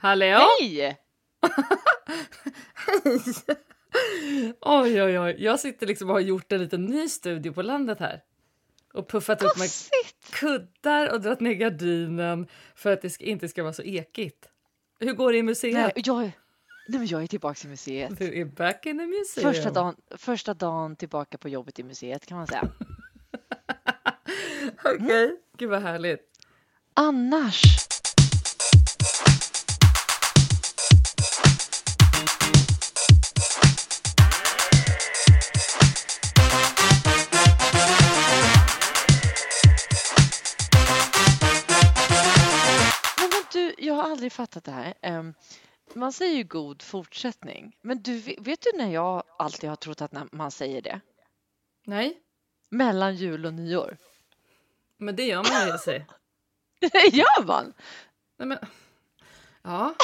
Hallå? Hej! Oj, oj, oj. Jag sitter liksom och har gjort en liten ny studio på landet här. Och puffat upp med kuddar och dragit ner gardinen för att det inte ska vara så ekigt. Hur går det i museet? Nej, jag, nej, men jag är tillbaka i museet. Du är back in the museum. Första dagen, första dagen tillbaka på jobbet i museet kan man säga. Okej, gud vad härligt. Annars. Jag har aldrig fattat det här. Ehm, man säger ju god fortsättning, men du, vet du när jag alltid har trott att man säger det? Nej, Mellan jul och nyår. men det gör man ju sig. Gör man? Nej, men... Ja?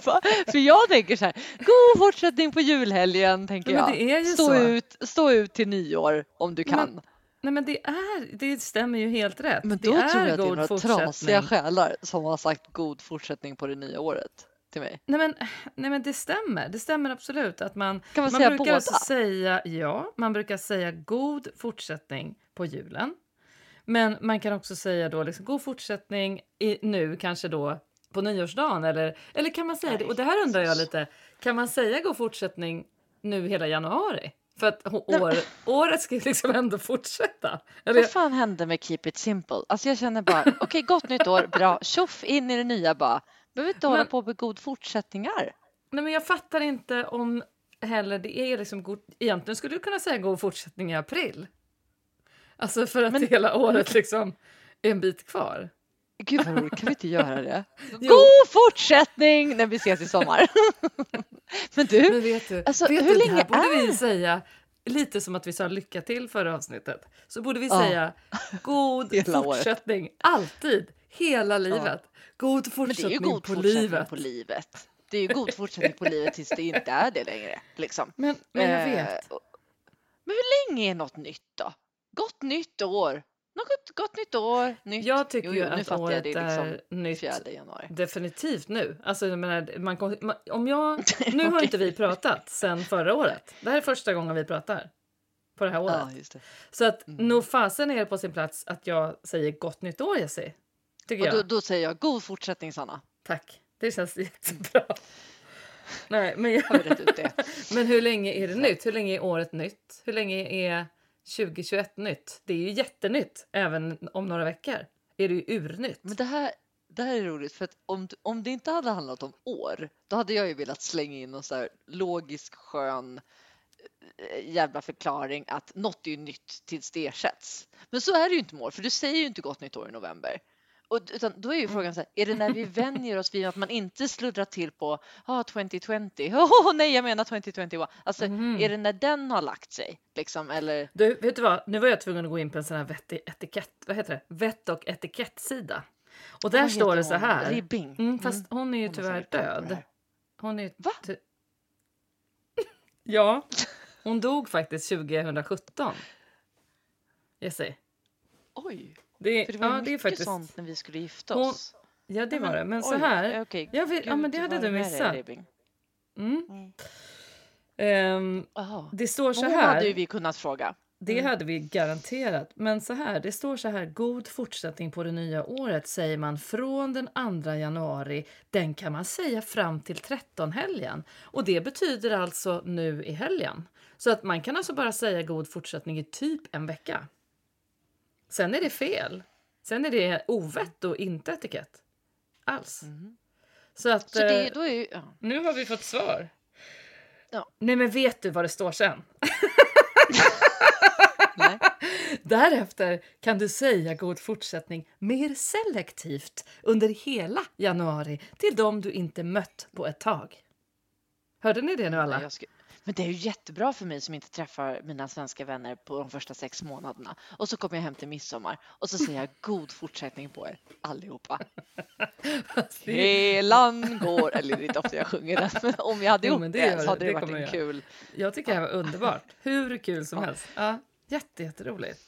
För jag tänker så här, god fortsättning på julhelgen, tänker jag. det stå, så. Ut, stå ut till nyår om du kan. Men Nej, men det, är, det stämmer ju helt rätt. Men det då är tror jag att det är några trasiga själar som har sagt god fortsättning på det nya året till mig. Nej men, nej men det stämmer, det stämmer absolut. Att man, Kan man man säga brukar båda? alltså säga, ja, man brukar säga god fortsättning på julen. Men man kan också säga då liksom, god fortsättning i, nu kanske då på nyårsdagen eller, eller kan man säga det? Och det här undrar jag lite, kan man säga god fortsättning nu hela januari? För att år, året ska liksom ändå fortsätta. Eller, Vad fan hände med Keep It Simple? Alltså jag känner bara, okej gott nytt år, bra, tjoff in i det nya bara. Behöver inte hålla Men- på med god fortsättningar. Nej, men jag fattar inte om heller det är liksom god... Egentligen skulle du kunna säga god fortsättning i april. Alltså för att Men- hela året liksom är en bit kvar. Gud vad roligt, kan vi inte göra det? Jo. God fortsättning när vi ses i sommar. Men du, Men vet du, Alltså, vet hur du, länge borde är- vi säga lite som att vi sa lycka till förra avsnittet. Så borde vi Ja. säga god Hela året. fortsättning, alltid, hela livet. God det är fortsättning ju god på fortsättning livet. på livet. Det är ju god fortsättning på livet tills det inte är det längre. Liksom. Men, men jag Eh, vet. Men hur länge är något nytt då? Gott nytt år. Något gott nytt år. Nytt. Jag tycker Jo, jo, nu att jag året det är liksom nytt 4 januari. Definitivt nu. Alltså, jag menar, man, om jag, nu har inte vi pratat sen förra året. Det här är första gången vi pratar på det här året. Ja, det. Så att Mm. nog fasen är det på sin plats att jag säger gott nytt år, Jessie. Tycker Och jag. då, då säger jag god fortsättning Sanna. Tack. Det känns jättebra. Nej, men, jag, men hur länge är det nytt? Hur länge är året nytt? Hur länge är 2021 nytt? Det är ju jättenytt. Även om några veckor är det ju urnytt. Men det här, det här är roligt för att om, om det inte hade handlat om år, då hade jag ju velat slänga in någon så här logisk skön eh, jävla förklaring att något är ju nytt tills det ersätts. Men så är det ju inte med år, för du säger ju inte gott nytt år i november. Och, utan då är ju frågan så här, är det när vi vänjer oss vid att man inte sluddrar till på ah, 2020, oh, nej jag menar 2021. Alltså Mhm. är det när den har lagt sig liksom eller Du, vet du vad? Nu var jag tvungen att gå in på en sån här vett, etikett, vad heter det? vett och etikettsida. Och där står det så här. Ribbing. Mm, fast hon är ju Hon tyvärr död. Hon är Va? ty- ja, hon dog faktiskt 2017. Jessie. Oj, Det, för det var ja, mycket det är faktiskt. sånt när vi skulle gifta Hon- oss. Ja, det var det. Men så oj, här. eh, okej. Jag ja, Gud, men det hade du missat. Mm. Mm. Jaha. det står så Hon här. hade ju vi kunnat fråga. Det Mm. hade vi garanterat. Men så här, det står så här, god fortsättning på det nya året säger man från den 2 januari. Den kan man säga fram till 13-helgen. Och det betyder alltså nu i helgen. Så att man kan alltså bara säga god fortsättning i typ en vecka. Sen är det fel. Sen är det ovett och inte etikett. Alls. Mhm. Så att Så det, eh, då är ju, ja. nu har vi fått svar. Ja. Nej men vet du vad det står sen? Nej. Därefter kan du säga god fortsättning mer selektivt under hela januari till dem du inte mött på ett tag. Hörde ni det nu alla? Jag ska, men det är ju jättebra för mig som inte träffar mina svenska vänner på de första sex månaderna. Och så kommer jag hem till midsommar och så säger jag god fortsättning på er allihopa. Helan går, eller det är inte ofta jag sjunger den, men om jag hade Jo, gjort det gör så hade det, Det varit en kul. Jag tycker det här var underbart. Hur kul som Ja. helst. Ja, jätte, jätteroligt.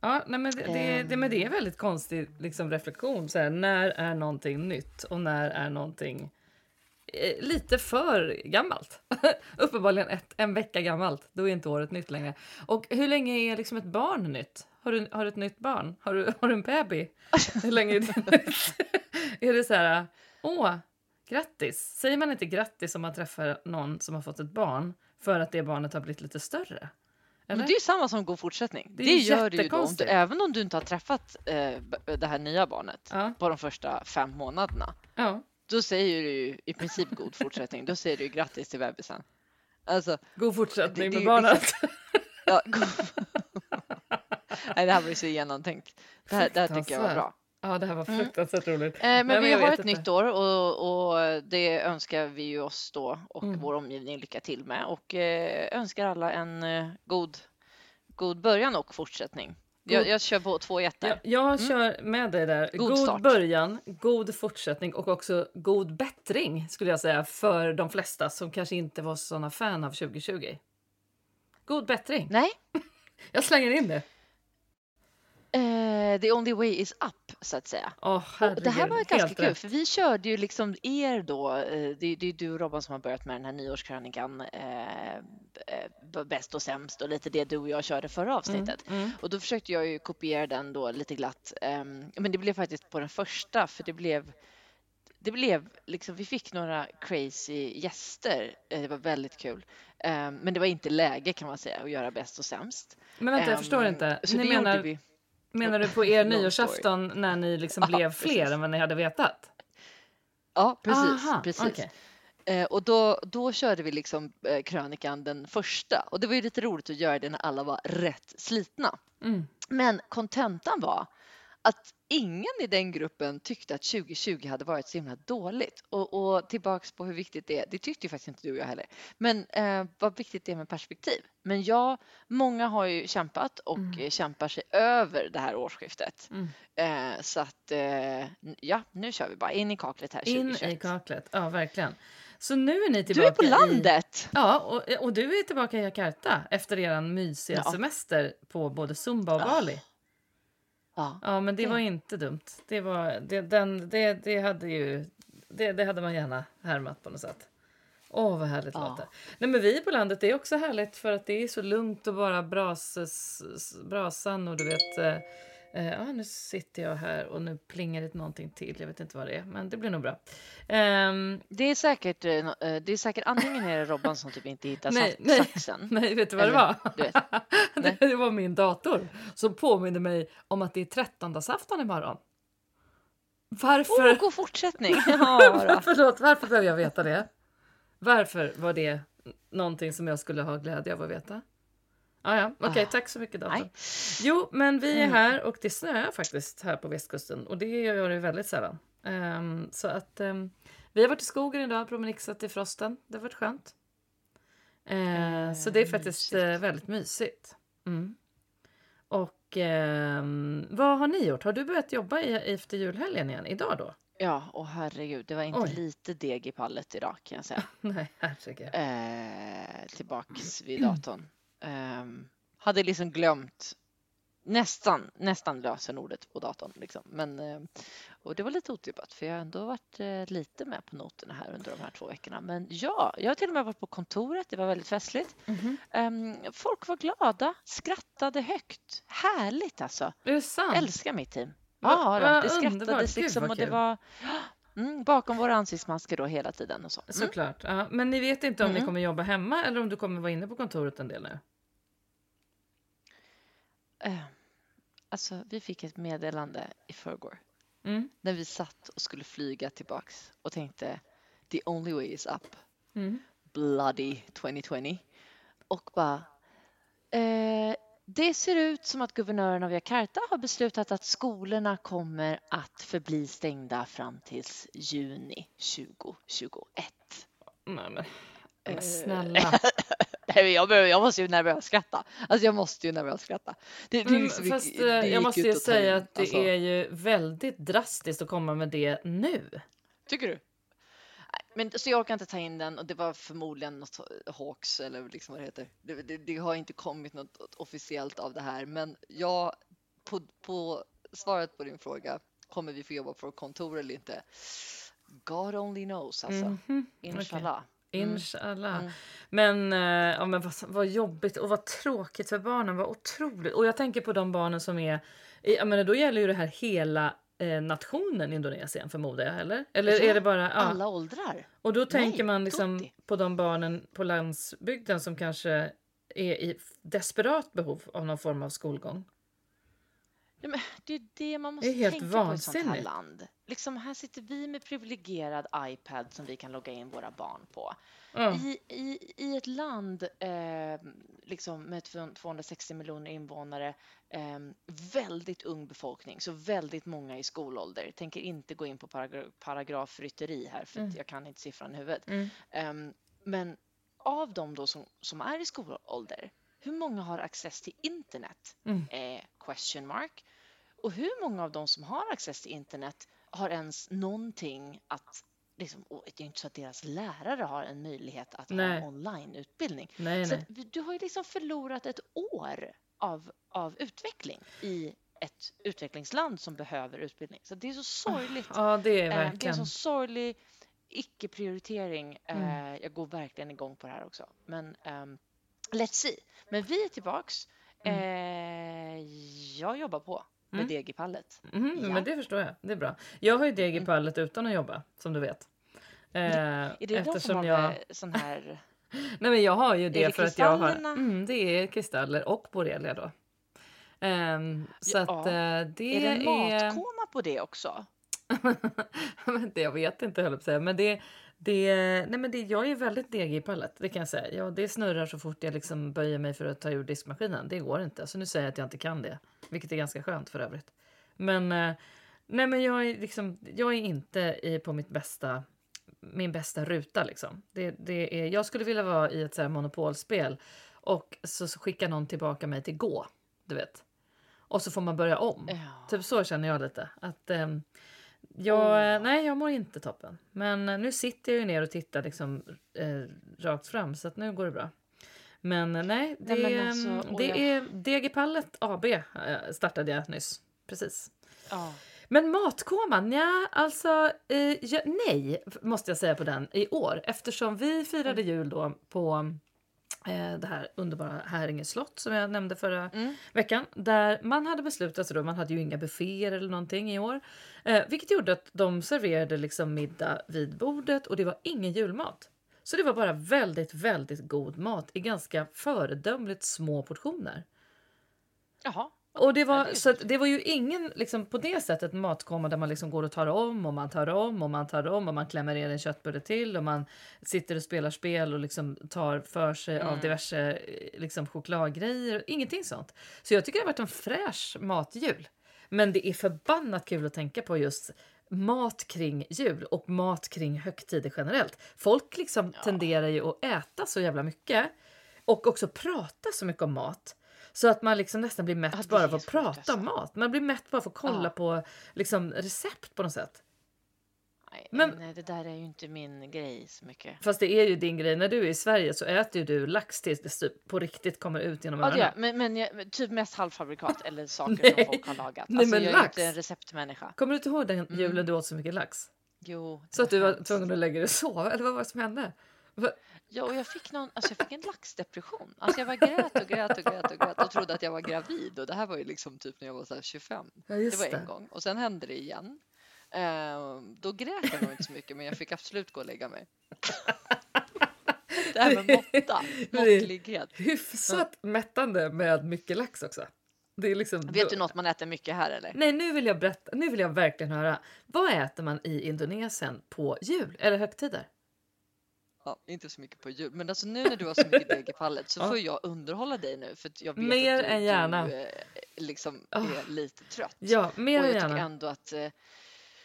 Ja, nej, men det, det, det, men det är en väldigt konstig liksom, reflektion. Så här, när är någonting nytt och när är någonting lite för gammalt? Uppenbarligen ett, en vecka gammalt. Då är inte året nytt längre. Och hur länge är liksom ett barn nytt? Har du, har du ett nytt barn? Har du, har du en baby? Hur länge är det nytt? är det så här, åh, grattis? Säger man inte grattis om man träffar någon som har fått ett barn för att det barnet har blivit lite större? Men Eller? det är ju samma som god fortsättning. Det Det, gör du ju då, om du, även om du inte har träffat eh, det här nya barnet Ja, på de första fem månaderna. ja. Då säger du ju i princip god fortsättning. Då säger du grattis till bebisen. Alltså, God fortsättning Det- med det- barnet. ja, god... Nej, det här var ju så genomtänkt. Det här, det här tycker jag var bra. Ja, det här var Mm. fruktansvärt roligt. Eh, men Nej, men vi har ett inte. nytt år och, och det önskar vi ju oss då och Mm. vår omgivning lycka till med och eh, önskar alla en eh, god, god början och fortsättning. Jag, jag kör på två jätter. Jag, jag kör med dig där. God God, start. början, god fortsättning och också god bättring skulle jag säga för de flesta som kanske inte var såna fan av 2020. God bättring. Nej, Jag slänger in det. Eh, the only way is up så att säga. Åh, Och det här var ganska helt kul rätt. för vi körde ju liksom er då, eh, det, det är du och Robban som har börjat med den här nyårskrönikan, eh, bäst och sämst och lite det du och jag körde förra avsnittet. Mm, mm. Och då försökte jag ju kopiera den då lite glatt. Ehm, men det blev faktiskt på den första för det blev det blev liksom, vi fick några crazy gäster. Det var väldigt kul. Ehm, men det var inte läge kan man säga att göra bäst och sämst. Men vänta, jag förstår Ehm, inte. Så Ni menar, vi. Menar du på er nyårsafton när ni liksom blev fler än vad ni hade vetat? Ja, precis. Aha, precis. okej. Eh, och då, då körde vi liksom eh, krönikan den första och det var ju lite roligt att göra det när alla var rätt slitna. Mm. Men kontentan var att ingen i den gruppen tyckte att 2020 hade varit så himla dåligt. Och, och tillbaks på hur viktigt det är, det tyckte ju faktiskt inte du och jag heller. Men eh, vad viktigt det är med perspektiv. Men ja, många har ju kämpat och Mm. eh, kämpar sig över det här årsskiftet. Mm. Eh, så att eh, ja, nu kör vi bara in i kaklet här In 2021. i kaklet, ja verkligen. Så nu är ni Du tillbaka är på i... landet! Ja, och, och du är tillbaka i Jakarta efter er mysiga Ja. semester på både Zumba och Bali. Ja. Ja, men det det- var inte dumt. Det, var, det, den, det, det, hade ju, det, det hade man gärna härmat på något sätt. Åh, vad härligt Ja. låter. Nej, men vi på landet det är också härligt för att det är så lugnt och bara bras, s- s- brasan och du vet. Eh, ja, nu sitter jag här och nu plingar det någonting till. Jag vet inte vad det är, men det blir nog bra. Ehm, Det är säkert, eh, eh, det är säkert antingen är det Robban som typ inte hittar Nej, nej. saxen. nej, vet du vad det Eller, var? du vet. det, det var min dator som påminner mig om att det är trettondagsafton imorgon. Varför? Åh, god fortsättning! Ja. Förlåt, varför behöver jag veta det? Varför var det någonting som jag skulle ha glädje av att veta? Ah, ja, okej, Ah, tack så mycket datorn. Nej. Jo, men vi är Mm. här och det snöar faktiskt här på västkusten och det gör det väldigt sällan. Ehm, så att ehm, vi har varit i skogen idag, promenixat i frosten. Det har varit skönt. Eh, så det är Eh, faktiskt mysigt. eh, väldigt mysigt. Mm. Och ehm, vad har ni gjort? Har du börjat jobba i, efter julhelgen igen? Idag då? Ja, och herregud, det var inte Oj. lite deg i pallet idag kan jag säga. Nej, herregud. Eh, tillbaks vid datorn. Ehm, hade liksom glömt nästan, nästan lösenordet på datorn. Liksom. Men, eh, och det var lite otippat för jag har ändå varit eh, lite med på noterna här under de här två veckorna. Men ja, jag har till och med varit på kontoret. Det var väldigt festligt. Mhm. Ehm, folk var glada, skrattade högt. Härligt alltså. Är det sant? Älskar mitt team. Ja, vad det skrattades Gud, liksom vad och det var mm, bakom våra ansiktsmasker då hela tiden och så. Mm. Såklart. Ja. Men ni vet inte om ni Mm. kommer jobba hemma eller om du kommer vara inne på kontoret en del nu? Eh, Alltså, vi fick ett meddelande i förrgår Mm. när vi satt och skulle flyga tillbaks och tänkte the only way is up, Mm. bloody 2020 och bara eh, det ser ut som att guvernören av Jakarta har beslutat att skolorna kommer att förbli stängda fram tills juni 2021. Nej, men, Eh. men snälla. Jag, börjar- jag måste ju nervöst skratta. Alltså jag måste ju nervöst skratta. Det, det, Men, liksom- fast det eh, gick jag måste ju säga att det alltså. är ju väldigt drastiskt att komma med det nu. Tycker du? Nej, Men, så jag orkar inte ta in den och det var förmodligen något Hawks eller liksom vad det heter. Det, det, det har inte kommit något officiellt av det här men jag på, på svaret på din fråga, kommer vi få jobba på kontor eller inte? God only knows alltså. Mhm, okej. Inshallah. Mm. Inshallah. Mm. Men, eh, ja, men vad, vad jobbigt och vad tråkigt för barnen. Vad otroligt. Och jag tänker på de barnen som är... Jag menar, då gäller ju det här hela eh, nationen Indonesien förmodar jag, eller? Eller Ja, är det bara... Ja. Alla åldrar. Och då tänker man liksom tutti. på de barnen på landsbygden som kanske är i desperat behov av någon form av skolgång. Ja, men det är det man Det måste är helt tänka på i ett sånt här vansinnigt. land. Liksom, här sitter vi med privilegierad iPad som vi kan logga in våra barn på. Ja. I, i, I ett land eh, liksom med 260 miljoner invånare, eh, väldigt ung befolkning, så väldigt många i skolålder. Tänker inte gå in på paragra paragrafrytteri här för Mm. jag kan inte siffran i huvudet. Mm. Ehm, men av dem då som, som är i skolålder, hur många har access till internet? Mm. Eh, question mark. Och hur många av dem som har access till internet har ens någonting att Liksom, det är inte så att deras lärare har en möjlighet att Nej. ha onlineutbildning. Nej, Så du har ju liksom förlorat ett år av, av utveckling i ett utvecklingsland som behöver utbildning. Så det är så sorgligt. Ja, det är Eh, Det är verkligen. så sorglig icke-prioritering. Mm. Eh, Jag går verkligen igång på det här också. Men ehm, let's see. Men vi är tillbaks. Eh, Jag jobbar på med Mm. deg i pallet. Mhm, Ja. Men det förstår jag. Det är bra. Jag har ju deg i Mm. pallet utan att jobba, som du vet. Eh, Är det de som har jag... sån här... Nej, men jag har ju det, det för att jag har... Mm, det är kristaller och borrelia då. Ehm, så Ja, att eh, det Är det är... matkoma på det också? Det- jag vet inte höll jag på att säga. Men det, det, nej men det, jag är väldigt degig i pallet, det kan jag säga. Ja, det snurrar så fort jag liksom böjer mig för att ta ur diskmaskinen. Det går inte. Så nu säger jag att jag inte kan det. Vilket är ganska skönt för övrigt. Men, eh, nej men jag är, liksom, jag är inte i, på mitt bästa, min bästa ruta. Liksom. Det, det är, jag skulle vilja vara i ett så monopolspel och så, så skickar någon tillbaka mig till gå. Du vet. Och så får man börja om. Ja. Typ så känner jag lite. Att, ehm, jag, Nej, jag mår inte toppen. Men eh, nu sitter jag ju ner och tittar liksom, eh, rakt fram så att nu går det bra. Men eh, nej, det, Nej, men alltså, och det är DG Pallet AB eh, startade jag nyss. Precis. Ja. Men matkoman, ja, alltså eh, ja, nej måste jag säga på den i år eftersom vi firade jul då på eh, det här underbara Häringe slott som jag nämnde förra Mm. veckan där man hade beslutat sig då, man hade ju inga bufféer eller någonting i år, eh, vilket gjorde att de serverade liksom middag vid bordet och det var ingen julmat. Så det var bara väldigt, väldigt god mat i ganska föredömligt små portioner. Jaha. Och det var, så att det var ju ingen liksom, på det sättet matkomma där man liksom går och tar om och man tar om och man tar om och man klämmer ner en köttbulle till och man sitter och spelar spel och liksom tar för sig av Mm. diverse eh, liksom, chokladgrejer. Ingenting sånt. Så jag tycker det har varit en fräsch matjul. Men det är förbannat kul att tänka på just mat kring jul och mat kring högtider generellt. Folk liksom Ja. tenderar ju att äta så jävla mycket och också prata så mycket om mat. Så att man liksom nästan blir mätt Ja, bara är av att prata om mat. Man blir mätt bara för att kolla Ja. på liksom, recept på något sätt. Nej, Men- men... det där är ju inte min grej så mycket. Fast det är ju din grej. När du är i Sverige så äter ju du lax tills det typ på riktigt kommer ut genom Ja, öronen. jag. men, men jag, typ mest halvfabrikat eller saker Nej. som folk har lagat. Nej, Alltså, men jag är lax. inte en receptmänniska. Kommer du inte ihåg den Mm. julen du åt så mycket lax? Jo, Så att du var tvungen att lägga dig och sova? Eller vad var det som hände? Ja, och jag fick, någon, alltså jag fick en laxdepression. Alltså jag var grät och grät och grät och grät och trodde att jag var gravid. Och det här var ju liksom typ när jag var så här 25. Ja, Det var det. en gång. Och sen hände det igen. Ehm, då grät jag nog inte så mycket, men jag fick absolut gå och lägga mig. det här med måtta, måttlighet. Hyfsat mättande med mycket lax också. Det är liksom, Vet du något man äter mycket här eller? Nej, nu vill jag berätta. Nu vill jag verkligen höra. Vad äter man i Indonesien på jul eller högtider? Ja, inte så mycket på jul. Men alltså nu när du har så mycket deg i pallet så Ja. får jag underhålla dig nu för jag vet Mer att du, än gärna. du eh, liksom Ah. är lite trött. Ja, mer och än jag tycker gärna. ändå att eh,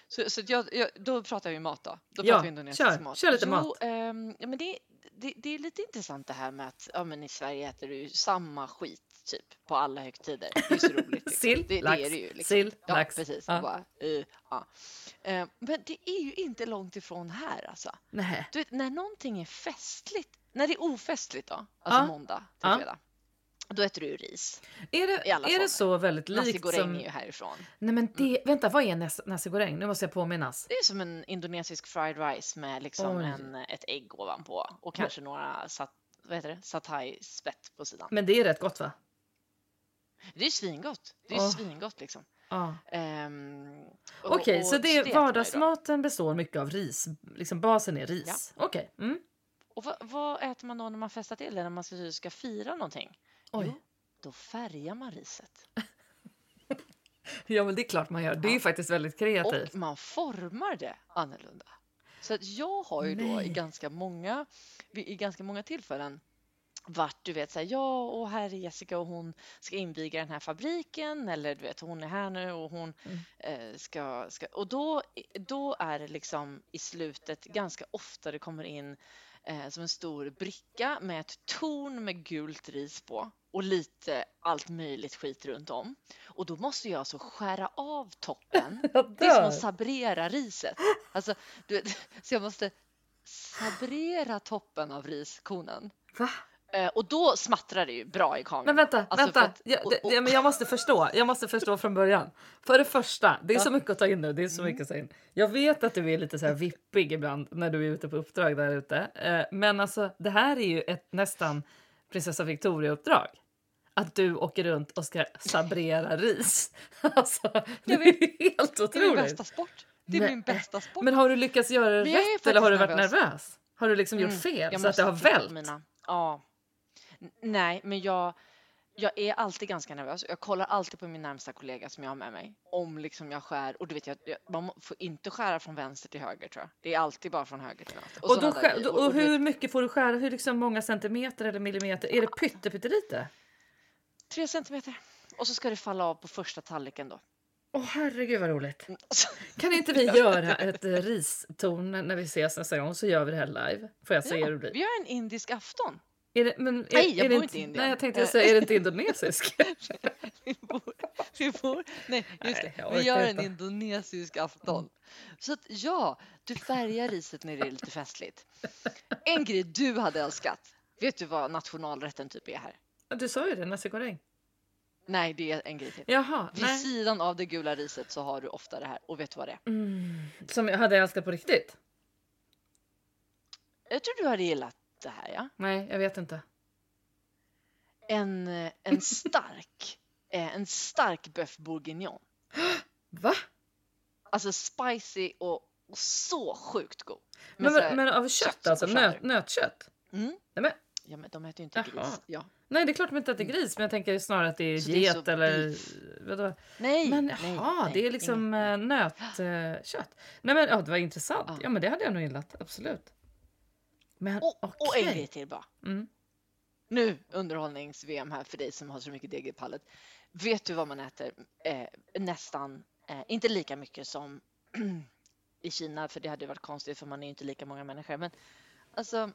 så, så jag, jag, då pratar vi mat då. Då Ja, pratar vi indonesisk kör. mat. Kör lite jo, mat. ja, men det, det, det är lite intressant det här med att ja, men i Sverige äter du samma skit typ på alla högtider. Det är så roligt. Liksom. Sill, det, lax, det är det ju. Liksom. sill, ja, lax. precis. Ja. Bara, ja. Men det är ju inte långt ifrån här alltså. Du vet, när någonting är festligt, när det är ofestligt då, alltså Ja. måndag till fredag. Då äter du ris. Är det, är former. det så väldigt Nasi likt goreng som... är ju härifrån. Nej men det, vänta, vad är nas- nasi goreng? Nu måste jag påminnas. Det är som en indonesisk fried rice med liksom Oj. en, ett ägg ovanpå och kanske några sat, vad heter det? satay spett på sidan. Men det är rätt gott va? Det är svingott. Det är Åh. svingott liksom. Ja. Ehm, och- Okej, och så det, då. vardagsmaten består mycket av ris. Liksom basen är ris. Okej. Mm. Och vad, vad äter man då när man festar till det, när man ska, ska fira någonting? Oj. Jo, då färgar man riset. Ja men det är klart man gör. Det är ju faktiskt väldigt kreativt. Och man formar det annorlunda. Så att jag har ju då i Nej. ganska många, i ganska många tillfällen varit, du vet, så här, ja och här är Jessica och hon ska inviga den här fabriken eller du vet, hon är här nu och hon Mm. eh, ska, ska... Och då, då är det liksom i slutet ganska ofta det kommer in eh, som en stor bricka med ett torn med gult ris på och lite allt möjligt skit runt om. Och då måste jag alltså skära av toppen Jag det är som att sabrera riset. Alltså, du så jag måste sabrera toppen av riskonen. Va? Eh, och då smattrar det ju bra i kameran. Men vänta, Alltså, vänta. att- jag, och- och- ja, men jag måste förstå. Jag måste förstå från början. För det första, det är så mycket att ta in nu. Det är så Mm. mycket att ta in. Jag vet att du är lite så här vippig ibland när du är ute på uppdrag där ute. Eh, Men alltså, det här är ju ett nästan prinsessa Victoria-uppdrag. Att du åker runt och ska sabrera ris. Alltså, det är helt Det är min otroligt. bästa sport. Det är Nej. min bästa sport. Men har du lyckats göra det Men rätt eller har du varit nervös? nervös. Har du liksom gjort Mm, fel jag så att det har vält? Mina. Ja. Nej, men jag, jag är alltid ganska nervös. Jag kollar alltid på min närmsta kollega som jag har med mig. Om liksom jag skär. Och du vet, jag, man får inte skära från vänster till höger tror jag. Det är alltid bara från höger till vänster. Och, då, sådana där skär- och, och hur mycket får du skära? Hur liksom många centimeter eller millimeter? Är det pyttelite? Tre centimeter. Och så ska det falla av på första tallriken då. Åh herregud vad roligt. Mm, Kan inte vi göra ett eh, ristorn när vi ses nästa gång så gör vi det här live? Får jag se hur det blir? Vi gör en indisk afton. Är det, men, är, Nej, jag är det bor inte i Indien. Nej, jag tänkte säga, är det inte indonesisk? Vi bor, vi bor, nej, just Nej, det. Vi gör en indonesisk afton. Så att ja, du färgar riset när det är lite festligt. En grej du hade älskat. Vet du vad nationalrätten typ är här? Du sa ju det, nasi goreng. Nej, det är en grej till. Jaha, Vid nej. sidan av det gula riset så har du ofta det här. Och vet du vad det är? Mm, som jag hade älskat på riktigt? Jag tror du hade gillat det här, ja. Nej, jag vet inte. En, en stark, eh, en stark bœuf bourguignon. Va? Alltså spicy och, och så sjukt god. Men, här- men, av kött kött alltså? Nöt, nötkött? Mm. Nej, men, Ja, men de äter ju inte Jaha. gris. Ja. nej, det är klart de inte äter gris, men jag tänker snarare att det är Så det är get eller... Vadå? Nej, Men jaha, det är liksom eh, nötkött. Nej men ja, det var intressant. Ja. Ja men det hade jag nog gillat, absolut. Men Och, och en grej till bara. Mm. Nu underhållnings-VM här för dig som har så mycket deg i pallet. Vet du vad man äter eh, nästan, eh, inte lika mycket som i Kina, för det hade varit konstigt för man är ju inte lika många människor. Men alltså,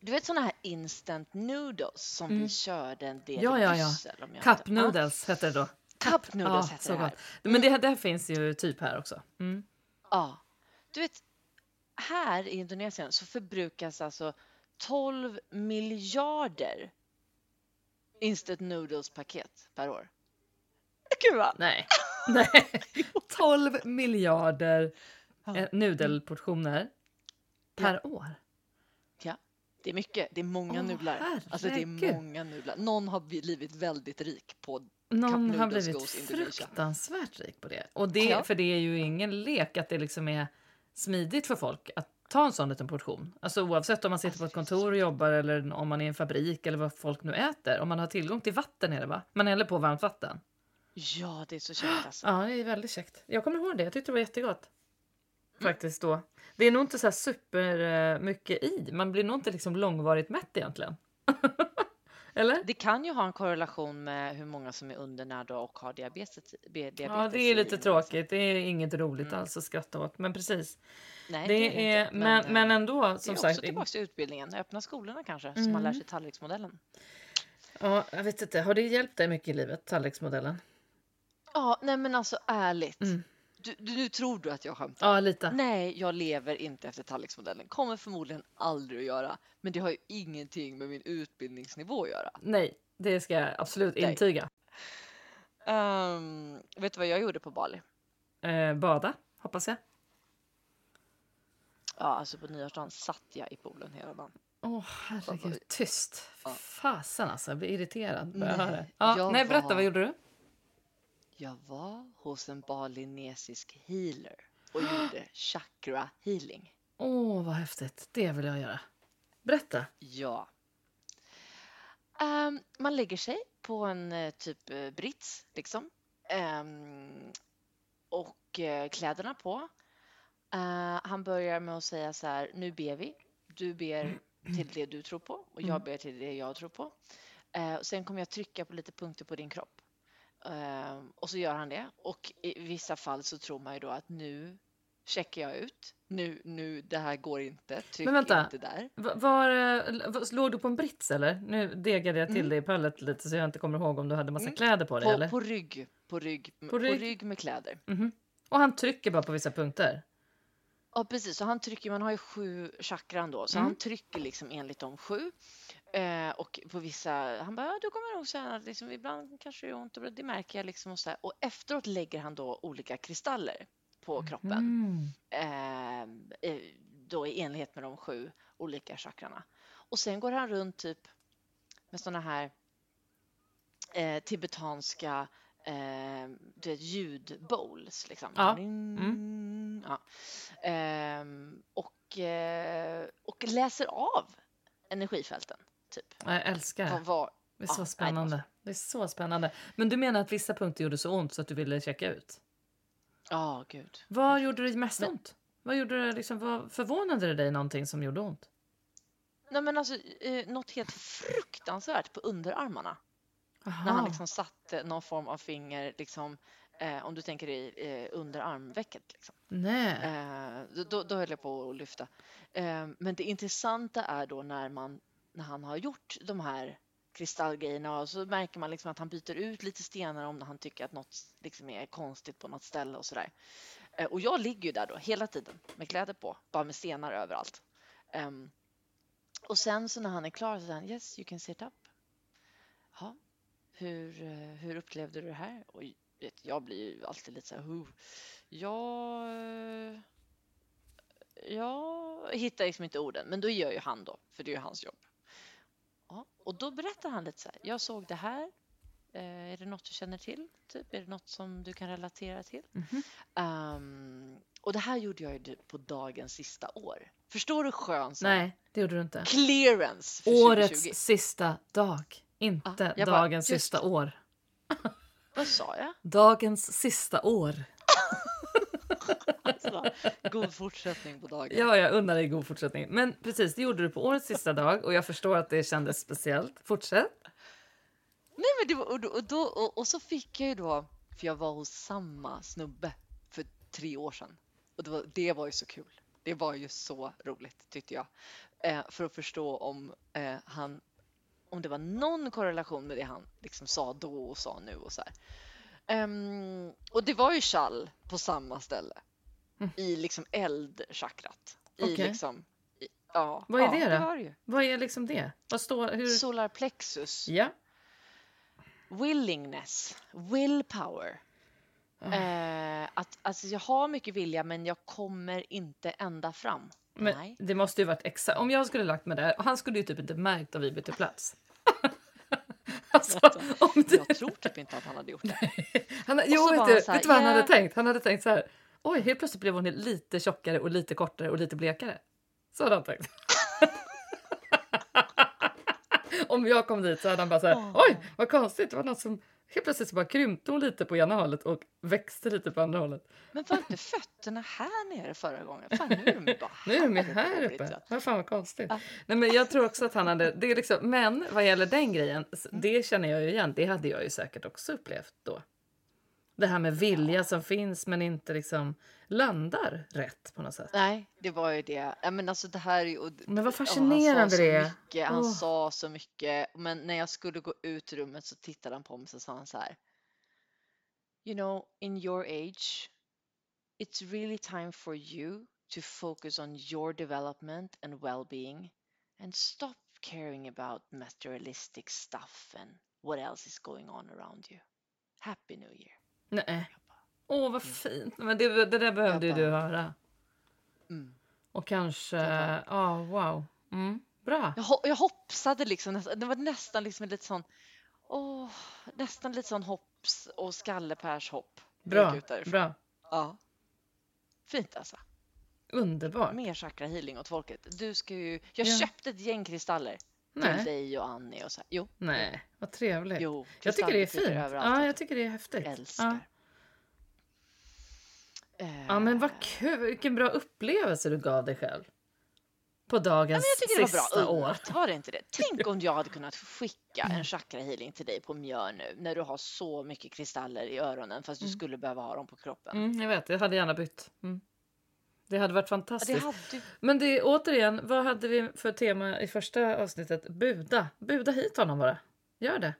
du vet sådana här instant noodles som Mm. vi körde en del Ja, i ja, ja. Bryssel? Jag Cup Ja, noodles heter det då. Cup noodles ja, heter så det här. gott. Men det, det här finns ju typ här också. Mm. Ja, du vet, här i Indonesien så förbrukas alltså 12 miljarder instant noodles paket per år. Gud vad... Nej. Nej. 12 miljarder Ja. eh, nudelportioner per år. Ja, det är mycket. Det är många Åh, nudlar. Alltså det är herregud. många nudlar. Någon har blivit väldigt rik på Någon har blivit fruktansvärt rik på det. Och det Ja. För det är ju ingen lek att det liksom är smidigt för folk att ta en sån liten portion. Alltså oavsett om man sitter på ett kontor och jobbar eller om man är i en fabrik eller vad folk nu äter. Om man har tillgång till vatten är det va? Man häller på varmt vatten. Ja, det är så käckt alltså. Ja, det är väldigt käckt. Jag kommer ihåg det. Jag tyckte det var jättegott. Faktiskt då. Det är nog inte så här super eh, mycket i. Man blir nog inte liksom långvarigt mätt egentligen. Eller? Det kan ju ha en korrelation med hur många som är undernärda och har diabetes. be- diabetes Ja, det är lite tråkigt. Det är inget roligt Mm. alls att skratta åt. Men precis. Nej, Det det är, inte. men, men eh, ändå, det är som också sagt. tillbaka till utbildningen. Öppna skolorna kanske, så man lär Mm. sig tallriksmodellen. Ja, jag vet inte. Har det hjälpt dig mycket i livet, tallriksmodellen? Ja, nej men alltså ärligt. Mm. Du, du, nu tror du att jag skämtar. Ja, lite. Nej, jag lever inte efter tallriksmodellen. Kommer förmodligen aldrig att göra. Men det har ju ingenting med min utbildningsnivå att göra. Nej, Det ska jag absolut Nej. intyga. Ehm, vet du vad jag gjorde på Bali? Eh, bada, hoppas jag. Ja, alltså på nyårsdagen satt jag i poolen hela dagen. Åh, herregud. Tyst. Ja. Fasen alltså, jag blir irriterad Nej. Ja, nej, berätta, var- vad gjorde du? Jag var hos en balinesisk healer och gjorde chakra healing. Åh, vad häftigt. Det vill jag göra. Berätta. Ja. Ehm, man lägger sig på en eh, typ eh, brits liksom. Ehm, och eh, kläderna på. Eh, han börjar med att säga så här, nu ber vi. Du ber till det du tror på och jag Mm. ber till det jag tror på. Eh, och sen kommer jag trycka på lite punkter på din kropp. Ehm, och så gör han det. Och i vissa fall så tror man ju då att nu checkar jag ut. Nu, nu, det här går inte. Tryck Men vänta. inte där. Va- Var, eh, var, låg du på en brits eller? Nu degade jag till Mm. dig i pöllet lite så jag inte kommer ihåg om du hade massa Mm. kläder på dig På, eller? på rygg. På rygg, På på rygg. rygg. med kläder. Mhm. Och han trycker bara på vissa punkter? Ja, precis. Så han trycker, man har ju sju chakran då, så Mm. han trycker liksom enligt de sju. Eh, och på vissa, han bara, ja, du kommer nog känna att liksom, ibland kanske det gör ont, och det märker jag liksom och så här. Och efteråt lägger han då olika kristaller på kroppen. Mm. Eh, då i enlighet med de sju olika chakrarna. Och sen går han runt typ med såna här eh, tibetanska eh, du vet, ljudbowls. Liksom. Ja. Mm. Ja. Ehm, och, eh, och läser av energifälten. Typ. Jag älskar det. vad, Det är Ja, så nej, spännande. Det är så spännande. Men du menar att vissa punkter gjorde så ont så att du ville checka ut? Ja, gud. Vad gjorde det mest Men- ont? Vad gjorde det liksom, vad förvånade det dig någonting som gjorde ont? Nej, men alltså, eh, något helt fruktansvärt på underarmarna. När han Aha. liksom satte någon form av finger, liksom, eh, om du tänker i eh, under armvecket. Liksom. Nej. Eh, då, då höll jag på att lyfta. Eh, men det intressanta är då när, man, när han har gjort de här kristallgrejerna och så märker man liksom att han byter ut lite stenar om han tycker att något liksom är konstigt på något ställe och sådär. Eh, och jag ligger ju där då hela tiden med kläder på, bara med stenar överallt. Um, och sen så när han är klar så säger han yes you can sit up. Ja, hur, eh, hur upplevde du det här? Och vet, jag blir ju alltid lite så här, "Huh." jag, eh, jag hittar liksom inte orden, men då gör ju han då, för det är ju hans jobb. Ja, och då berättar han lite så här, jag såg det här, eh, är det något du känner till? Typ? Är det något som du kan relatera till? Mhm. Ehm, och det här gjorde jag ju på dagens sista år. Förstår du skön så Nej, det gjorde du inte. clearance för Årets 2020? sista dag. Inte Ja, bara, dagens just sista år. Vad sa jag? Dagens sista år. Alltså, god fortsättning på dagen. Ja, jag unnar dig god fortsättning. Men precis, det gjorde du på årets sista dag och jag förstår att det kändes speciellt. Fortsätt. Nej, men det var, och, då, och, då, och, och så fick jag ju då, för jag var hos samma snubbe för tre år sedan. Och det var, det var ju så kul. Det var ju så roligt tyckte jag. Eh, för att förstå om eh, han, om det var någon korrelation med det han liksom sa då och sa nu och så här. Ehm, och det var ju chall på samma ställe. Mm. I liksom eldchakrat. I Okej. liksom, i, ja, Vad är ja, det det då? det ju. Vad är liksom det? Vad står... Hur... Solar plexus. Ja. Willingness, willpower. Eh, att, alltså jag har mycket vilja men jag kommer inte ända fram. Men Nej. det måste ju varit exakt... Om jag skulle lagt mig där, han skulle ju typ inte märkt att vi bytte plats. Alltså, du... Jag tror typ inte att han hade gjort det. Han, jo, vet han du, vet du vad han hade tänkt? Han hade tänkt så här. Oj, helt plötsligt blev hon lite tjockare och lite kortare och lite blekare. Så hade han tänkt. Om jag kom dit så hade han bara så här. Oj, vad konstigt. Det var något som helt plötsligt så bara krympte hon lite på ena hållet och växte lite på andra hållet. Men var inte fötterna här nere förra gången? Fan, nu är de bara Nu är de här uppe. Vad fan vad konstigt. Ja. Nej, men jag tror också att han hade, det är liksom, men vad gäller den grejen, det känner jag ju igen. Det hade jag ju säkert också upplevt då. Det här med vilja som finns men inte liksom landar rätt på något sätt. Nej, det var ju det. Ja, men alltså det här och- Men vad fascinerande det är. Mycket, han Åh. sa så mycket. Men när jag skulle gå ut ur rummet så tittade han på mig och sa han så här. You know, in your age, it's really time for you to focus on your development and well-being and stop caring about materialistic stuff and what else is going on around you. Happy New Year. Nej. Åh, vad fint. Men det, det där behövde ju du höra. mm. Och kanske... Ja, wow. Mm, bra. jag, ho- jag hoppsade liksom, det var nästan liksom lite sån, åh, nästan lite sån hopps och skallepärshopp. Bra. Bra. Ja. Fint alltså. Underbart. Mer chakra healing åt folket. Du ska ju, jag Ja. köpte ett gäng kristaller till Nej. dig och Annie och så här. Jo, Nej, vad trevligt. jo. jag tycker det är fint. överallt. Ja, jag tycker det är häftigt. älskar. Ja. Eh, ja, men vad kul. Vilken bra upplevelse du gav dig själv. På dagens Jag tycker det var sista bra år. var det inte det? Tänk om jag hade kunnat skicka en chakra healing till dig på mjör nu när du har så mycket kristaller i öronen fast du skulle behöva ha dem på kroppen. Mm, jag vet, jag hade gärna bytt. Mm. Det hade varit Ja, fantastiskt. det hade. Men det återigen, vad hade vi för tema i första avsnittet? Buda. Buda hit honom bara. Gör det.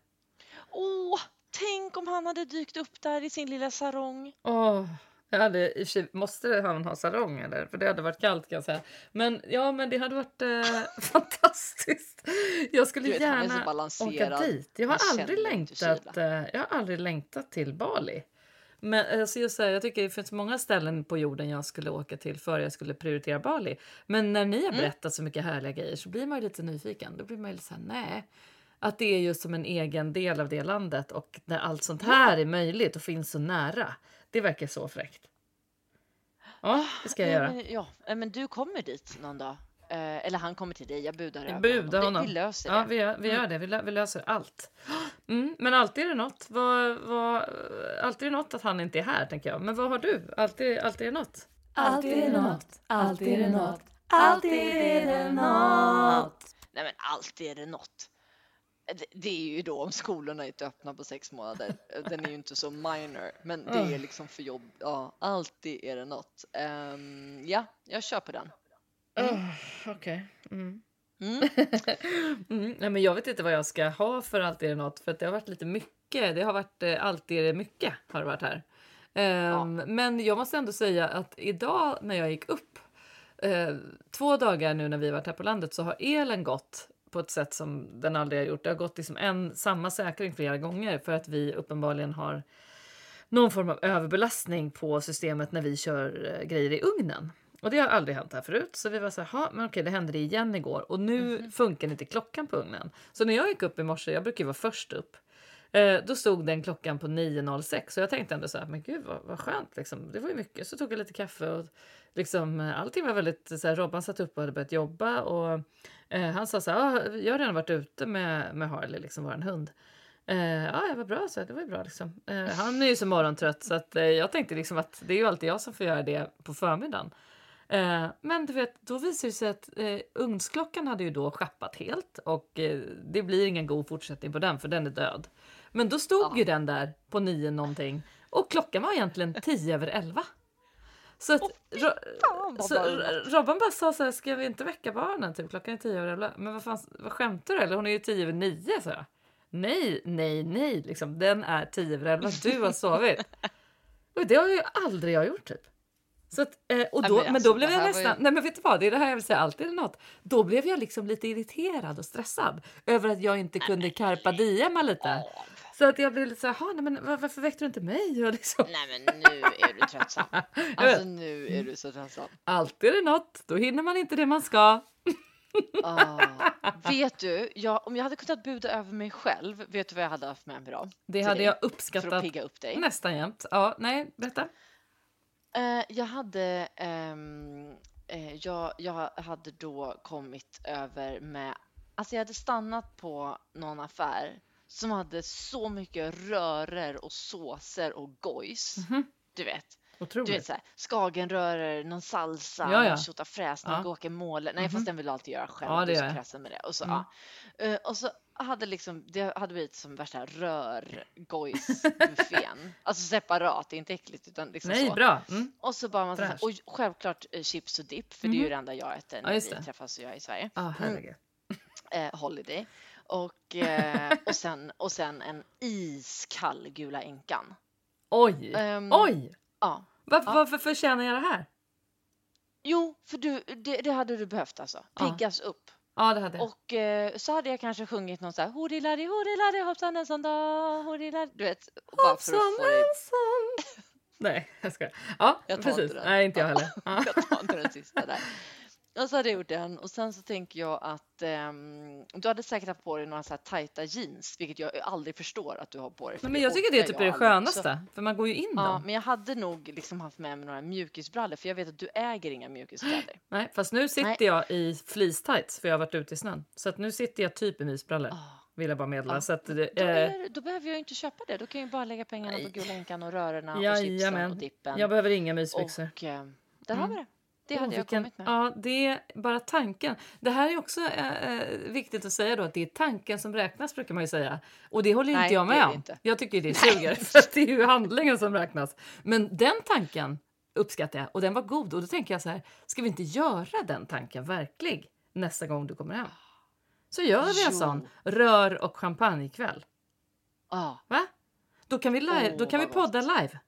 Åh, tänk om han hade dykt upp där i sin lilla sarong. Åh, jag hade, måste han ha sarong eller? För det hade varit kallt kan jag säga. Men ja, men det hade varit eh, fantastiskt. Jag skulle vet, gärna åka dit. Jag har aldrig längtat. Eh, jag har aldrig längtat till Bali. Men alltså just här, jag tycker det finns många ställen på jorden jag skulle åka till för jag skulle prioritera Bali. Men när ni har Mm. berättat så mycket härliga grejer så blir man ju lite nyfiken. Då blir man ju lite så här, nej. Att det är just som en egen del av det landet och när allt sånt här är möjligt och finns så nära. Det verkar så fräckt. Ja, det ska jag göra. Ja, eh, men du kommer dit någon dag. Eh, eller han kommer till dig, jag budar över Buda Vi, honom. vi löser Ja, det. vi gör, vi gör det. Vi, lö, vi löser allt. Mm, men alltid är det något. Vad, vad, alltid är det något att han inte är här, tänker jag. Men vad har du? Alltid, alltid är det något. Alltid är det något, alltid är det något, alltid är det något. Nej men alltid är det något. Det, det är ju då om skolorna inte öppna på sex månader. Den är ju inte så minor, men det är liksom för jobb. Ja, alltid är det något. Ehm, ja, jag köper den. Oh, Okej. Mm. Mm. Mm, nej, men jag vet inte vad jag ska ha för alltid är det något. För att det har varit lite mycket. Det har varit eh, alltid är det mycket har det varit här. Ehm, Men jag måste ändå säga att idag när jag gick upp eh, två dagar nu när vi varit här på landet så har elen gått på ett sätt som den aldrig har gjort. Det har gått liksom en samma säkring flera gånger för att vi uppenbarligen har någon form av överbelastning på systemet när vi kör eh, grejer i ugnen. Och det har aldrig hänt här förut. Så vi var så här, "Ha, men okej, det hände det igen igår. Och nu funkar inte klockan på ugnen. Så när jag gick upp i morse, jag brukar ju vara först upp. Eh, då stod den klockan på 9.06 och jag tänkte ändå så här, men gud vad, vad skönt liksom. Det var ju mycket. Så tog jag lite kaffe och liksom eh, allting var väldigt så här, Robban satt upp och hade börjat jobba och eh, han sa så här, ah, jag har redan varit ute med, med Harley, liksom våran hund. Eh, ja, det var bra, så det var ju bra liksom. Eh, han är ju så morgontrött så att eh, jag tänkte liksom att det är ju alltid jag som får göra det på förmiddagen. Eh, men du vet, då visade det sig att eh, ugnsklockan hade ju då schappat helt och eh, det blir ingen god fortsättning på den för den är död. Men då stod ju den där på nio någonting och klockan var egentligen tio över elva. Så att Ro- fan, så Robban bara sa så här, ska vi inte väcka barnen? Typ, klockan är tio över elva. Men vad fan, vad skämtar du eller? Hon är ju tio över nio, sa jag. Nej, nej, nej, liksom. Den är tio över elva. Du har sovit. Och det har ju aldrig jag gjort typ. Så att, eh, och då, men men, alltså, då blev jag nästan, ju- nej men vet du vad, det är det här jag vill säga, alltid det något. Då blev jag liksom lite irriterad och stressad över att jag inte kunde carpa diema lite. Så att jag blev lite så här, "Ha, nej men var- varför väckte du inte mig? Och liksom, Nej men nu är du tröttsam. Alltså nu är du så tröttsam. alltid är det något, då hinner man inte det man ska. Ah, vet du, jag, om jag hade kunnat buda över mig själv, vet du vad jag hade haft med mig då? Det hade dig, jag För att uppskattat pigga upp dig. nästan jämt. Ja, nej, berätta. Eh, jag hade ehm, eh, jag, jag hade då kommit över med, alltså jag hade stannat på någon affär som hade så mycket rörer och såser och gojs. Du vet, du Otroligt. vet såhär skagenröror, någon salsa, Ja, ja. någon tjotafräs, någon Ja. guacamole. Nej fast den vill du alltid göra själv. Ja, du det är så jag. kräsen med det. Och så, Mm. ja. Eh, och så hade liksom, det hade blivit som värsta rörgojsbuffén. alltså separat, inte äckligt utan liksom Nej, så. bra. Mm. Och så bara man Fräscht. och självklart eh, chips och dipp för det är ju det enda jag äter när just vi det. träffas och jag är i Sverige. Ah, herregud. Eh, holiday. Och, eh, och, sen, och sen en iskall Gula Änkan. Oj! Ehm, Oj! Ja. Varför, varför förtjänar jag det här? Jo, för du, det, det hade du behövt alltså. Ja. Piggas upp. Ja, det hade jag. Och eh, så hade jag kanske sjungit någon så här horiladi horiladi hoppsan en sån dag horiladi. Du vet, och bara Hoppsan dig... ensam. Nej, jag skojar. Ja, Jag tar precis. inte den. Nej, inte jag heller. Ja. Jag tar inte den sista där. Och så hade jag gjort den och sen så tänker jag att ehm, du hade säkert haft på dig några så här tajta jeans, vilket jag aldrig förstår att du har på dig. Nej, men jag tycker det är typ det jag skönaste, för man går ju in ja, dem. men jag hade nog liksom haft med mig några mjukisbrallor för jag vet att du äger inga mjukisbrallor. Nej, fast nu sitter Nej. jag i fleece-tights för jag har varit ute i snön. Så att nu sitter jag typ i mysbrallor, Ah, vill jag bara meddela. Ja. Så att, det- då, eh, är, då behöver jag inte köpa det. Då kan jag bara lägga pengarna Nej. på Gula Änkan och rörorna och chipsen jajamän. och dippen. Jag behöver inga mysbyxor. och eh, där har vi det. Det hade jag vilken- kommit med. Ja, det är bara tanken. Det här är också eh, eh, viktigt att säga då att det är tanken som räknas brukar man ju säga. Och det håller Nej, inte jag med om. inte. Jag tycker det suger för det är ju handlingen som räknas. Men den tanken uppskattar jag och den var god och då tänker jag så här, ska vi inte göra den tanken verklig nästa gång du kommer hem? Så gör vi en Jo. sån rör och champagnekväll. Ja. Va? Då kan vi, live, Åh, då kan vi podda live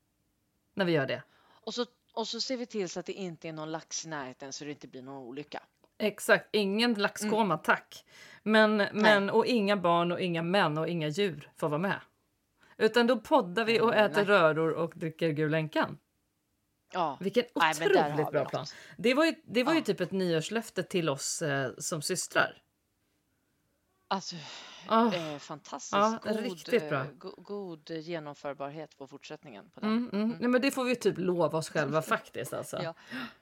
när vi gör det. Och, så, och så ser vi till så att det inte är någon lax i närheten så det inte blir någon olycka. Exakt, ingen laxkoma tack. Men, men, och inga barn och inga män och inga djur får vara med. Utan då poddar vi och Mm, äter nej. röror och dricker gul länkan. Ja. Vilken Nej, otroligt vi bra plan. Det var ju, det var ju Ja. typ ett nyårslöfte till oss eh, som systrar. Alltså, Ah, eh, fantastiskt. Ja, god, riktigt bra. eh, go, god genomförbarhet på fortsättningen. På den. mm, mm. Nej, men det får vi typ lova oss själva faktiskt. Alltså. Ja.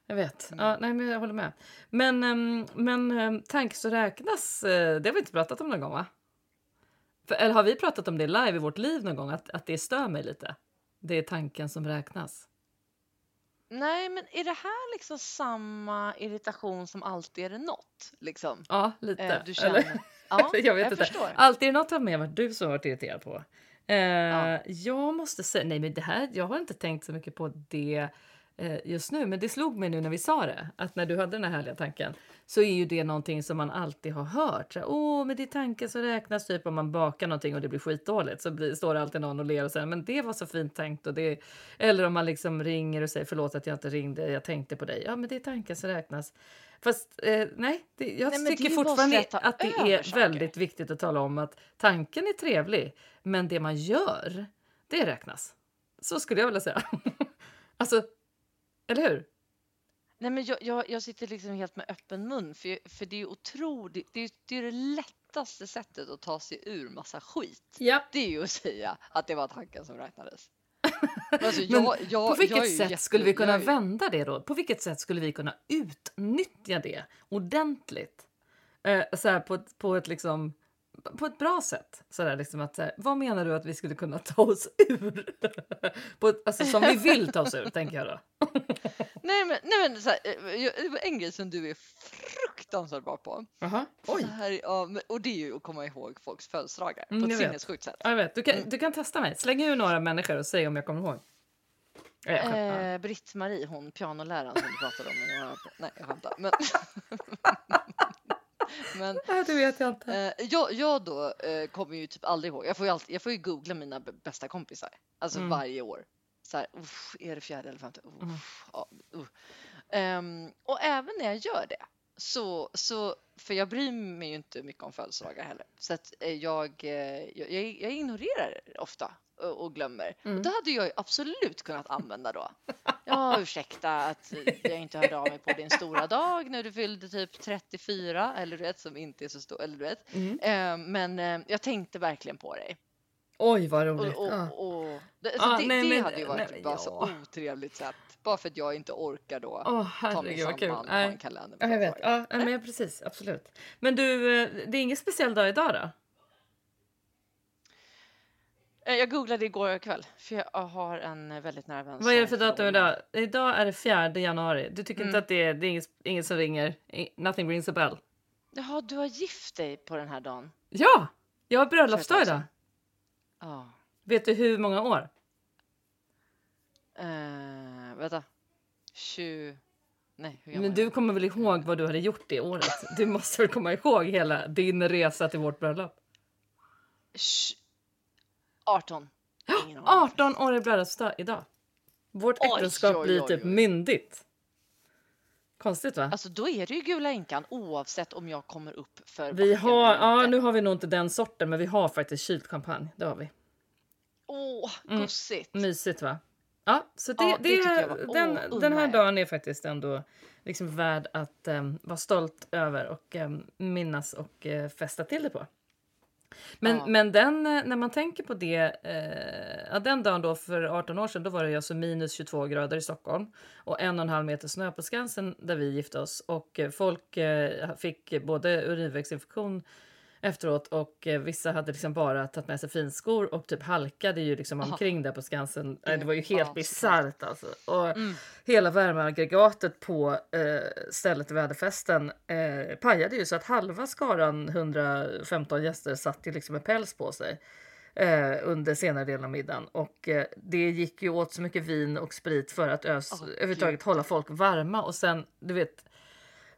Jag vet. Mm. Ja, nej, men jag håller med. Men, um, men um, tanke så räknas, eh, det har vi inte pratat om någon gång va? För, eller har vi pratat om det live i vårt liv någon gång? Att, att det stör mig lite? Det är tanken som räknas. Nej, men är det här liksom samma irritation som alltid är det något? Liksom? Ja, lite. Eh, du känner? Ja, jag vet inte. förstår. Alltid något har med varit du som varit irriterad på. Eh, Ja. Jag måste säga, nej men det här, jag har inte tänkt så mycket på det eh, just nu, men det slog mig nu när vi sa det, att när du hade den här härliga tanken så är ju det någonting som man alltid har hört. Så, Åh, men det är tanken som räknas typ om man bakar någonting och det blir skitdåligt så blir, står det alltid någon och ler och säger men det var så fint tänkt och det eller om man liksom ringer och säger förlåt att jag inte ringde, jag tänkte på dig. Ja, men det är tanken som räknas. Fast eh, nej, det, jag Nej, tycker fortfarande att det är saker. väldigt viktigt att tala om att tanken är trevlig, men det man gör, det räknas. Så skulle jag vilja säga. alltså, eller hur? Nej, men jag, jag, jag sitter liksom helt med öppen mun för, för det är ju otroligt. Det är, det är det lättaste sättet att ta sig ur massa skit. Ja. Det är ju att säga att det var tanken som räknades. Alltså, Men jag, jag, på vilket sätt jätte- skulle vi kunna är vända det då? På vilket sätt skulle vi kunna utnyttja det ordentligt? Eh, så här på, på ett liksom på ett bra sätt. Så där, liksom att, så här, vad menar du att vi skulle kunna ta oss ur? på ett, alltså, som vi vill ta oss ur, tänker jag då. Nej, men, nej, men så här, eh, det var en grej som du är fruktansvärt bra på. Så Oj, här, ja, men- och det är ju att komma ihåg folks födelsedagar Mm, på ett sinnessjukt sätt. jag vet. Du kan, du kan testa mig. Släng ur några människor och säg om jag kommer ihåg. Eh, Britt-Marie, hon pianoläraren som du pratade om. Nej, jag skämtar. Men, men Nej, det vet jag inte. eh, jag, jag då eh, kommer ju typ aldrig ihåg. Jag får ju, alltid, jag får ju googla mina bästa kompisar. Alltså Mm. varje år. Så här, uff, är det fjärde eller femte? Uff, ja, uh. Ehm, och även när jag gör det så, så, för jag bryr mig ju inte mycket om födelsedagar heller, så att eh, jag, eh, jag, jag, jag ignorerar det ofta och, och glömmer. Mm. Och det hade jag ju absolut kunnat använda då. Ja, ursäkta att jag inte hörde av mig på din stora dag när du fyllde typ 34 eller du vet som inte är så stor, eller du vet. Mm. Ehm, men eh, jag tänkte verkligen på dig. Oj, vad Och, roligt. och, Ja. och, det, Ah, så det, nej, det men- hade ju varit nej, bara så ja. otrevligt sätt. Bara för att jag inte orkar då ta mig herregud vad kul. samman och ha en kalender. Ja, jag vet. Ja, men precis, absolut. Men du, eh, det är ingen speciell dag idag då? Eh, Jag googlade igår kväll för jag har en eh, väldigt nära vän Vad är det för datum idag? Idag är det 4 januari. Du tycker inte Mm. att det är, det är inget, inget som ringer? Nothing rings a bell? Jaha, du har gift dig på den här dagen? Ja! Jag har bröllopsdag idag. Ja. Vet du hur många år? Eh, vänta. 20... Nej, Men du kommer väl ihåg vad du hade gjort det året? Du måste väl komma ihåg hela din resa till vårt bröllop? Tj- 18. Ingen aning. 18 år i bröllopsdag idag. Vårt Oj, äktenskap oj, blir oj, typ myndigt. Konstigt va? Alltså då är det ju Gula Änkan oavsett om jag kommer upp för Vi har, ja nu har vi nog inte den sorten men vi har faktiskt kyld champagne. Det har vi. Åh, Mm. gosigt! Mysigt va? Ja, så det, Ja, det det, var- den, åh, den här dagen är faktiskt ändå liksom värd att em, vara stolt över och em, minnas och eh, fästa till det på. Men, Ja. men den, eh, när man tänker på det, eh, den dagen då för 18 år sedan, då var det alltså minus 22 grader i Stockholm och en och en halv meter snö på Skansen där vi gifte oss och eh, folk eh, fick både urinvägsinfektion efteråt och eh, vissa hade liksom bara tagit med sig finskor och typ halkade ju liksom Aha. omkring där på Skansen. Det Eh, Det var ju helt så bisarrt alltså. Och Mm. hela värmeaggregatet på eh, stället där vi hade festen eh, pajade ju så att halva skaran 115 gäster satt ju liksom med päls på sig eh, under senare delen av middagen och eh, det gick ju åt så mycket vin och sprit för att ös, Åh, överhuvudtaget hålla folk varma och sen du vet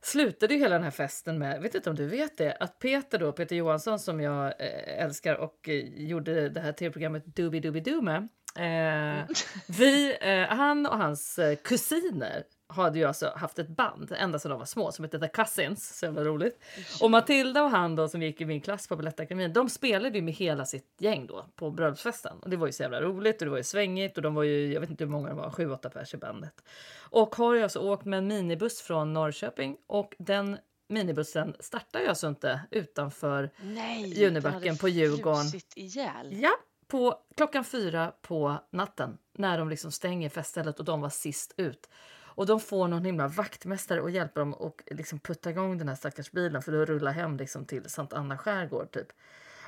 slutade ju hela den här festen med, vet inte om du vet det, att Peter då, Peter Johansson som jag eh, älskar och eh, gjorde det här tv-programmet Doobie Doobie Doo med. Eh, vi, eh, han och hans eh, kusiner hade ju alltså haft ett band ända sedan de var små som hette The Cousins. Så jävla roligt. Och Matilda och han då som gick i min klass på Balettakademin, de spelade ju med hela sitt gäng då på bröllopsfesten. Och det var ju så jävla roligt och det var ju svängigt och de var ju, jag vet inte hur många de var, sju, åtta pers i bandet. Och har ju alltså åkt med en minibuss från Norrköping och den minibussen startar ju alltså inte utanför Nej, Junibacken på Djurgården. ihjäl. Ja, på klockan fyra på natten när de liksom stänger feststället och de var sist ut. Och de får någon himla vaktmästare och hjälper dem och liksom putta igång den här stackars bilen för att rulla hem liksom till Sankt Anna skärgård typ.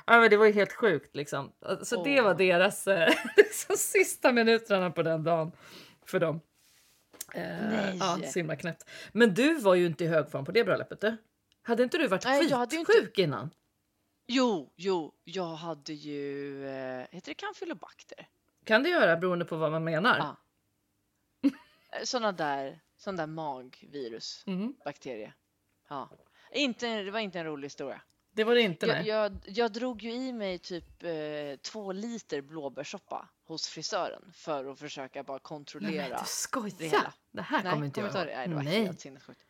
Ja, men det var ju helt sjukt liksom. Så det Åh. var deras eh, liksom, sista minuterna på den dagen för dem. Eh, Nej. Ja, så himla knäppt. Men du var ju inte i hög form på det bröllopet du. Hade inte du varit Nej, jag hade ju inte- skitsjuk innan? Jo, jo, jag hade ju, eh, heter det kamfylobakter? Kan det göra beroende på vad man menar. Ja. Sådana där, sån där magvirus, Mhm. bakterie. Ja. Inte, det var inte en rolig historia. Det var det inte Jag, nej. jag, jag drog ju i mig typ eh, två liter blåbärssoppa hos frisören för att försöka bara Nej, kontrollera. men du skojar! det hela. Det här Nej, kommer inte jag. Nej, det var Nej, helt sinnessjukt.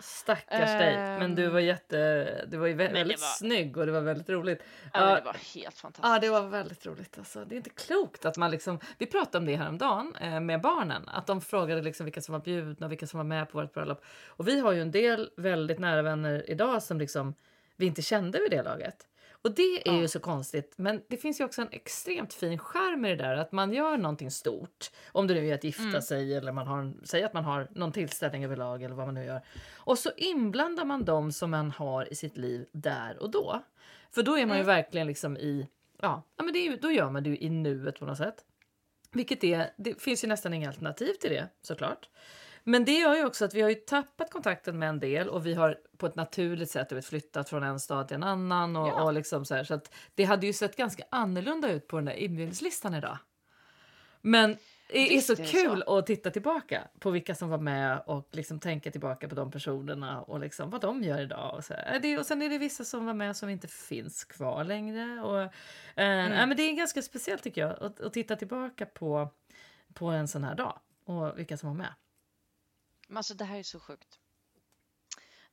Stackars dig. Men du Ehm, var jätte... Du var ju väldigt var- snygg och det var väldigt roligt. Ja, det var helt fantastiskt. Ja, det var väldigt roligt. Alltså, det är inte klokt att man liksom... Vi pratade om det häromdagen eh, med barnen. Att de frågade liksom vilka som var bjudna och vilka som var med på vårt bröllop. Och vi har ju en del väldigt nära vänner idag som liksom vi inte kände vid det laget. Och det är Ja. ju så konstigt. Men det finns ju också en extremt fin charm i det där. Att man gör någonting stort. Om det nu är att gifta Mm. sig eller man har, säg att man har någon tillställning överlag eller vad man nu gör. Och så inblandar man dem som man har i sitt liv där och då. För då är man ju Mm. verkligen liksom i, ja, ja men det är då gör man det ju i nuet på något sätt. Vilket är, det finns ju nästan inga alternativ till det såklart. Men det gör ju också att vi har ju tappat kontakten med en del och vi har på ett naturligt sätt vet, flyttat från en stad till en annan. Och, Ja. och liksom så här, så det hade ju sett ganska annorlunda ut på den där inbjudningslistan idag. Men det är så är det kul att titta tillbaka på vilka som var med och liksom tänka tillbaka på de personerna och liksom vad de gör idag. Och, så. Det, och sen är det vissa som var med som inte finns kvar längre. Och, eh, nej, men det är ganska speciellt tycker jag att, att titta tillbaka på, på en sån här dag och vilka som var med. Alltså det här är så sjukt.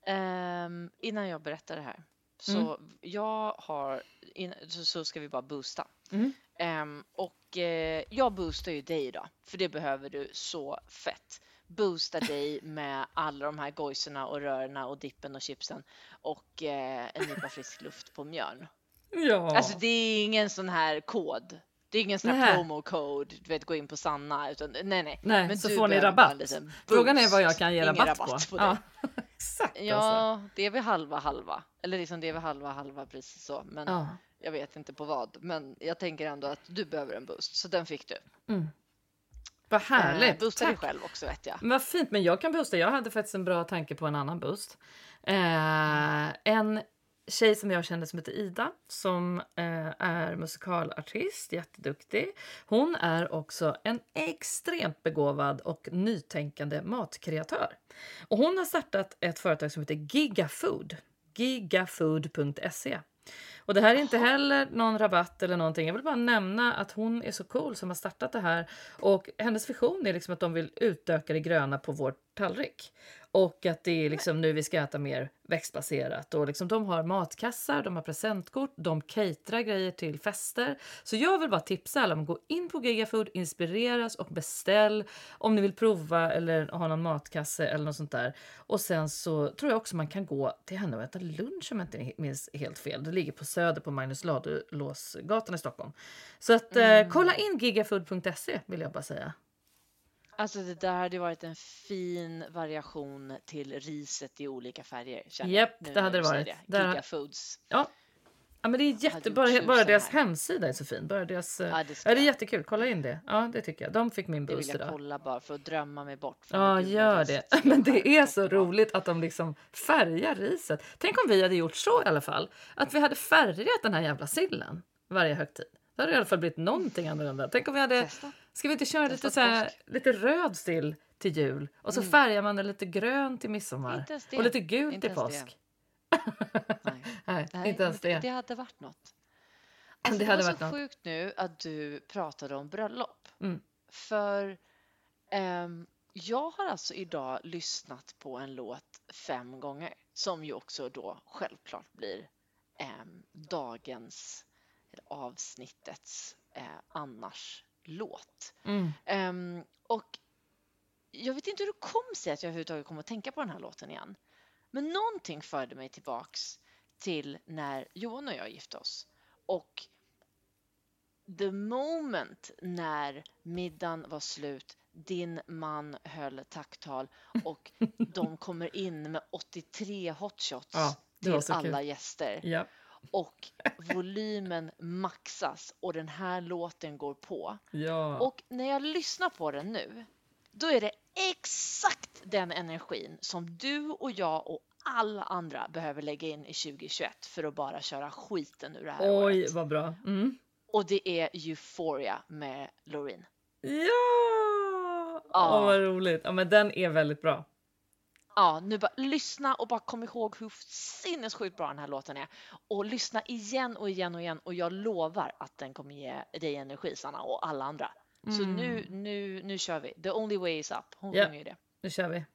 Ehm, innan jag berättar det här så Mm. jag har, in, så, så ska vi bara boosta. Mm. Ehm, och eh, jag boostar ju dig idag, för det behöver du så fett. Boosta dig med alla de här gojserna och rörerna och dippen och chipsen och eh, en nypa frisk luft på mjörn. Ja. Alltså det är ingen sån här kod. Det är ingen sån här promo code, du vet gå in på Sanna, utan nej nej. Nej, Men så får ni rabatt. Frågan är vad jag kan ge rabatt, rabatt på. på ja, exakt alltså. Ja, det är väl halva halva. Eller liksom det är väl halva halva pris så. Men Ja. jag vet inte på vad. Men jag tänker ändå att du behöver en boost, så den fick du. Mm. Vad härligt. Eh, boosta dig själv också vet jag. Men vad fint, men jag kan boosta. Jag hade faktiskt en bra tanke på en annan boost. Eh, en tjej som jag kände som heter Ida som eh, är musikalartist, jätteduktig. Hon är också en extremt begåvad och nytänkande matkreatör. Och hon har startat ett företag som heter Gigafood. Gigafood.se. Och det här är inte heller någon rabatt eller någonting. Jag vill bara nämna att hon är så cool som har startat det här och hennes vision är liksom att de vill utöka det gröna på vår tallrik. Och att det är liksom nu vi ska äta mer växtbaserat. Och liksom de har matkassar, de har presentkort, de caterar grejer till fester. Så jag vill bara tipsa alla om att gå in på Gigafood, inspireras och beställ om ni vill prova eller ha någon matkasse eller något sånt där. Och sen så tror jag också man kan gå till henne och äta lunch om jag inte minns helt fel. Det ligger på Söder på Magnus Ladulåsgatan i Stockholm. Så att eh, kolla in gigafood.se vill jag bara säga. Alltså det där hade varit en fin variation till riset i olika färger. Japp, nu det hade det varit. Det. Där- Giga Foods. Ja. Ja, men det är jätte, bara, deras här. hemsida är så fin. Bara deras, ja, Ja, det, ja, det är jättekul. Kolla in det. Ja, det tycker jag. De fick min Det vill boost jag idag. kolla bara för att drömma mig bort. Ja, gör det. Men de det är så roligt att de liksom färgar riset. Tänk om vi hade gjort så i alla fall. Att vi hade färgat den här jävla sillen varje högtid. Det hade i alla fall blivit någonting annorlunda. Tänk om vi hade... Testa. Ska vi inte köra Testa lite, så här, påsk. lite röd sill till jul och så färgar man den lite grön till midsommar det. och lite gult Inte till ens det. påsk. Nej. Nej, Nej, inte ens det. Det hade varit något. Det Alltså, det, hade var så något. sjukt nu att du pratade om bröllop. Mm. För ehm, jag har alltså idag lyssnat på en låt fem gånger som ju också då självklart blir ehm, dagens avsnittets eh, annars låt. Mm. Ehm, och jag vet inte hur det kom sig att jag överhuvudtaget kom att tänka på den här låten igen. Men någonting förde mig tillbaks till när Johan och jag gifte oss. Och the moment när middagen var slut, din man höll tacktal och de kommer in med 83 hotshots Ja, till alla kul. gäster Ja. Och volymen maxas och den här låten går på. Ja. Och när jag lyssnar på den nu, då är det exakt den energin som du och jag och alla andra behöver lägga in i 2021 för att bara köra skiten ur det här Oj, året. vad bra. Mm. Och det är Euphoria med Loreen. Ja! Ja. Åh, vad roligt. Ja, men den är väldigt bra. Ja, nu bara lyssna och bara kom ihåg hur sinnessjukt bra den här låten är. Och lyssna igen och igen och igen och jag lovar att den kommer ge dig energi Sanna och alla andra. Så Mm. nu, nu, nu kör vi. The only way is up. Hon Ja. sjunger ju det. Nu kör vi.